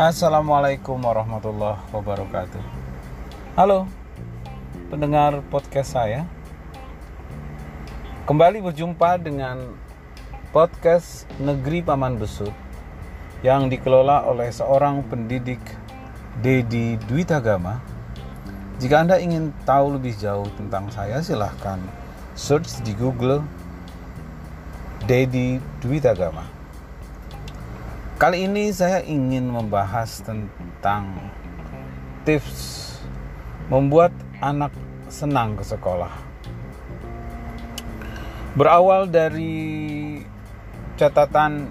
Assalamualaikum warahmatullahi wabarakatuh. Halo, pendengar podcast saya. Kembali berjumpa dengan podcast Negeri Paman Besut yang dikelola oleh seorang pendidik Dedi Dwitagama. Jika Anda ingin tahu lebih jauh tentang saya, silahkan search di Google Dedi Dwitagama. Kali ini saya ingin membahas tentang tips membuat anak senang ke sekolah. Berawal dari catatan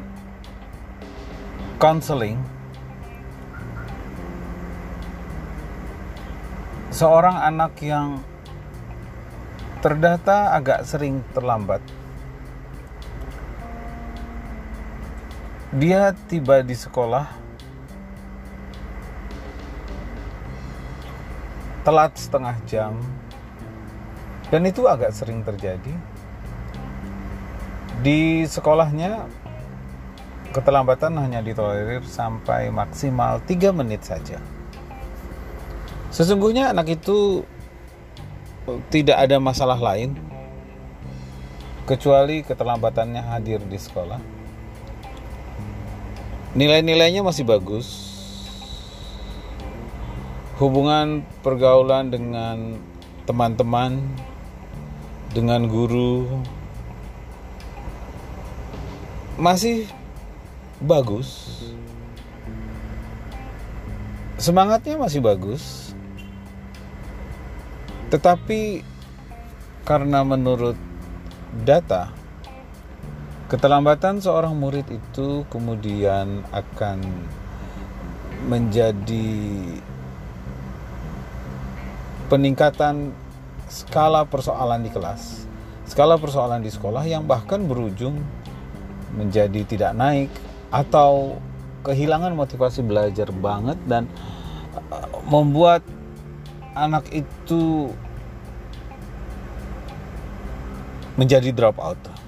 counseling, seorang anak yang terdata agak sering terlambat. Dia tiba di sekolah. Telat setengah jam. Dan itu agak sering terjadi. Di sekolahnya keterlambatan hanya ditolerir sampai maksimal 3 menit saja. Sesungguhnya anak itu tidak ada masalah lain kecuali keterlambatannya hadir di sekolah nilai-nilainya masih bagus hubungan pergaulan dengan teman-teman, dengan guru masih bagus. Semangatnya masih bagus. Tetapi karena menurut data keterlambatan seorang murid itu kemudian akan menjadi peningkatan skala persoalan di kelas, skala persoalan di sekolah yang bahkan berujung menjadi tidak naik atau kehilangan motivasi belajar banget dan uh, membuat anak itu menjadi drop out.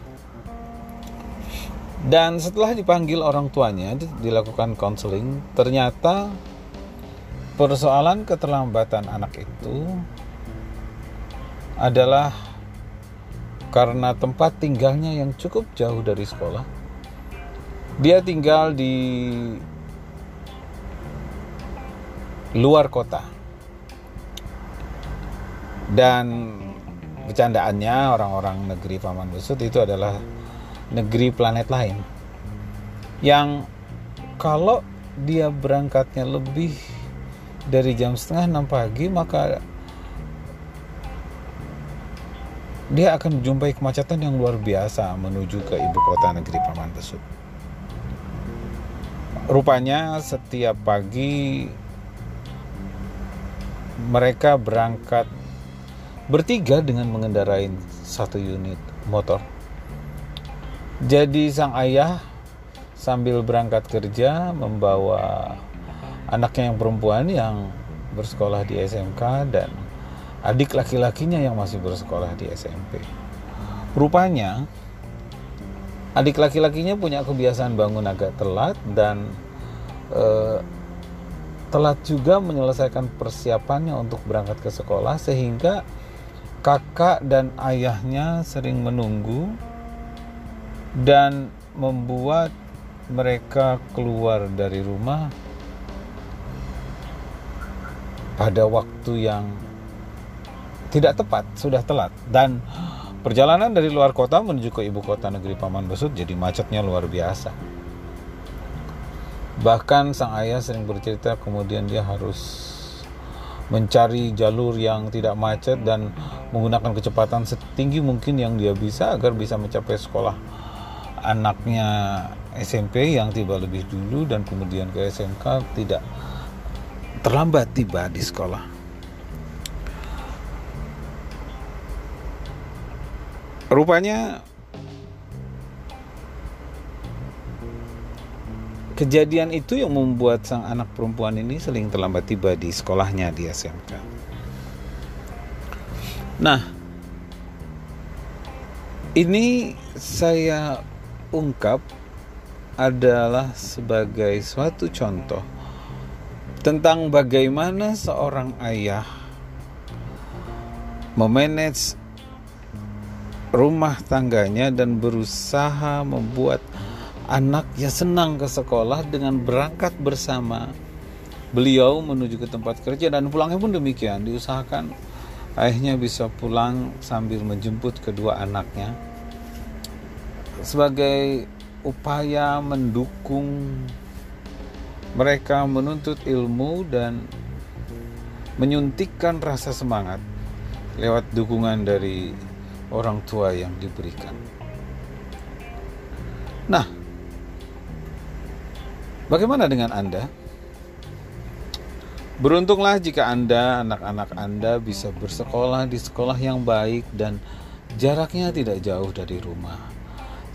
Dan setelah dipanggil orang tuanya dilakukan konseling, ternyata persoalan keterlambatan anak itu adalah karena tempat tinggalnya yang cukup jauh dari sekolah. Dia tinggal di luar kota. Dan bercandaannya orang-orang negeri Paman Besut itu adalah negeri planet lain. Yang kalau dia berangkatnya lebih dari jam setengah enam pagi maka dia akan menjumpai kemacetan yang luar biasa menuju ke ibu kota negeri Paman Besut. Rupanya setiap pagi mereka berangkat bertiga dengan mengendarai satu unit motor. Jadi sang ayah sambil berangkat kerja membawa anaknya yang perempuan yang bersekolah di SMK dan adik laki-lakinya yang masih bersekolah di SMP. Rupanya adik laki-lakinya punya kebiasaan bangun agak telat dan eh, telat juga menyelesaikan persiapannya untuk berangkat ke sekolah sehingga kakak dan ayahnya sering menunggu dan membuat mereka keluar dari rumah pada waktu yang tidak tepat, sudah telat dan perjalanan dari luar kota menuju ke ibu kota negeri Paman Besut jadi macetnya luar biasa. Bahkan sang ayah sering bercerita kemudian dia harus mencari jalur yang tidak macet dan menggunakan kecepatan setinggi mungkin yang dia bisa agar bisa mencapai sekolah anaknya SMP yang tiba lebih dulu dan kemudian ke SMK tidak terlambat tiba di sekolah. Rupanya kejadian itu yang membuat sang anak perempuan ini sering terlambat tiba di sekolahnya di SMK. Nah, ini saya ungkap adalah sebagai suatu contoh tentang bagaimana seorang ayah memanage rumah tangganya dan berusaha membuat anaknya senang ke sekolah dengan berangkat bersama. Beliau menuju ke tempat kerja dan pulangnya pun demikian diusahakan ayahnya bisa pulang sambil menjemput kedua anaknya sebagai upaya mendukung mereka menuntut ilmu dan menyuntikkan rasa semangat lewat dukungan dari orang tua yang diberikan. Nah, bagaimana dengan Anda? Beruntunglah jika Anda, anak-anak Anda bisa bersekolah di sekolah yang baik dan jaraknya tidak jauh dari rumah.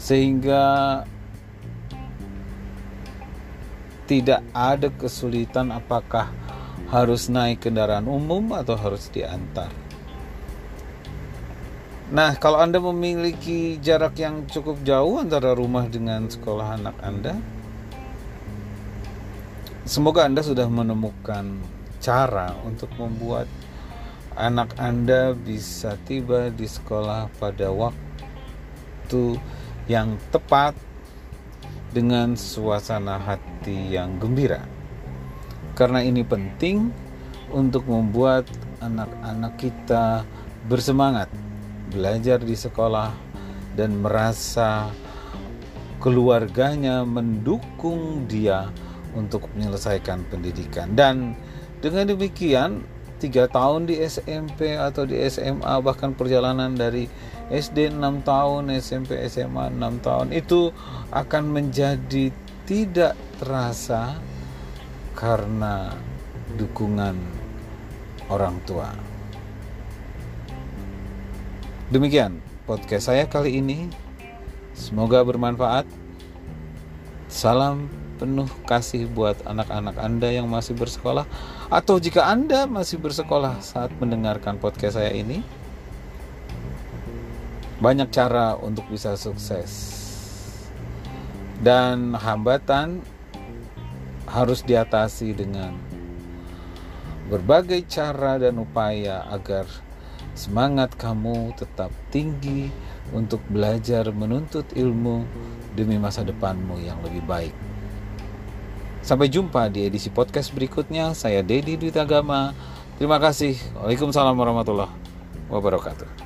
Sehingga tidak ada kesulitan apakah harus naik kendaraan umum atau harus diantar. Nah, kalau Anda memiliki jarak yang cukup jauh antara rumah dengan sekolah anak Anda, semoga Anda sudah menemukan cara untuk membuat anak Anda bisa tiba di sekolah pada waktu yang tepat dengan suasana hati yang gembira. Karena ini penting untuk membuat anak-anak kita bersemangat belajar di sekolah dan merasa keluarganya mendukung dia untuk menyelesaikan pendidikan dan dengan demikian tiga tahun di SMP atau di SMA bahkan perjalanan dari SD 6 tahun, SMP, SMA 6 tahun itu akan menjadi tidak terasa karena dukungan orang tua. Demikian podcast saya kali ini. Semoga bermanfaat. Salam penuh kasih buat anak-anak Anda yang masih bersekolah atau jika Anda masih bersekolah saat mendengarkan podcast saya ini banyak cara untuk bisa sukses. Dan hambatan harus diatasi dengan berbagai cara dan upaya agar semangat kamu tetap tinggi untuk belajar menuntut ilmu demi masa depanmu yang lebih baik. Sampai jumpa di edisi podcast berikutnya. Saya Dedi Dwi Agama. Terima kasih. Waalaikumsalam warahmatullahi wabarakatuh.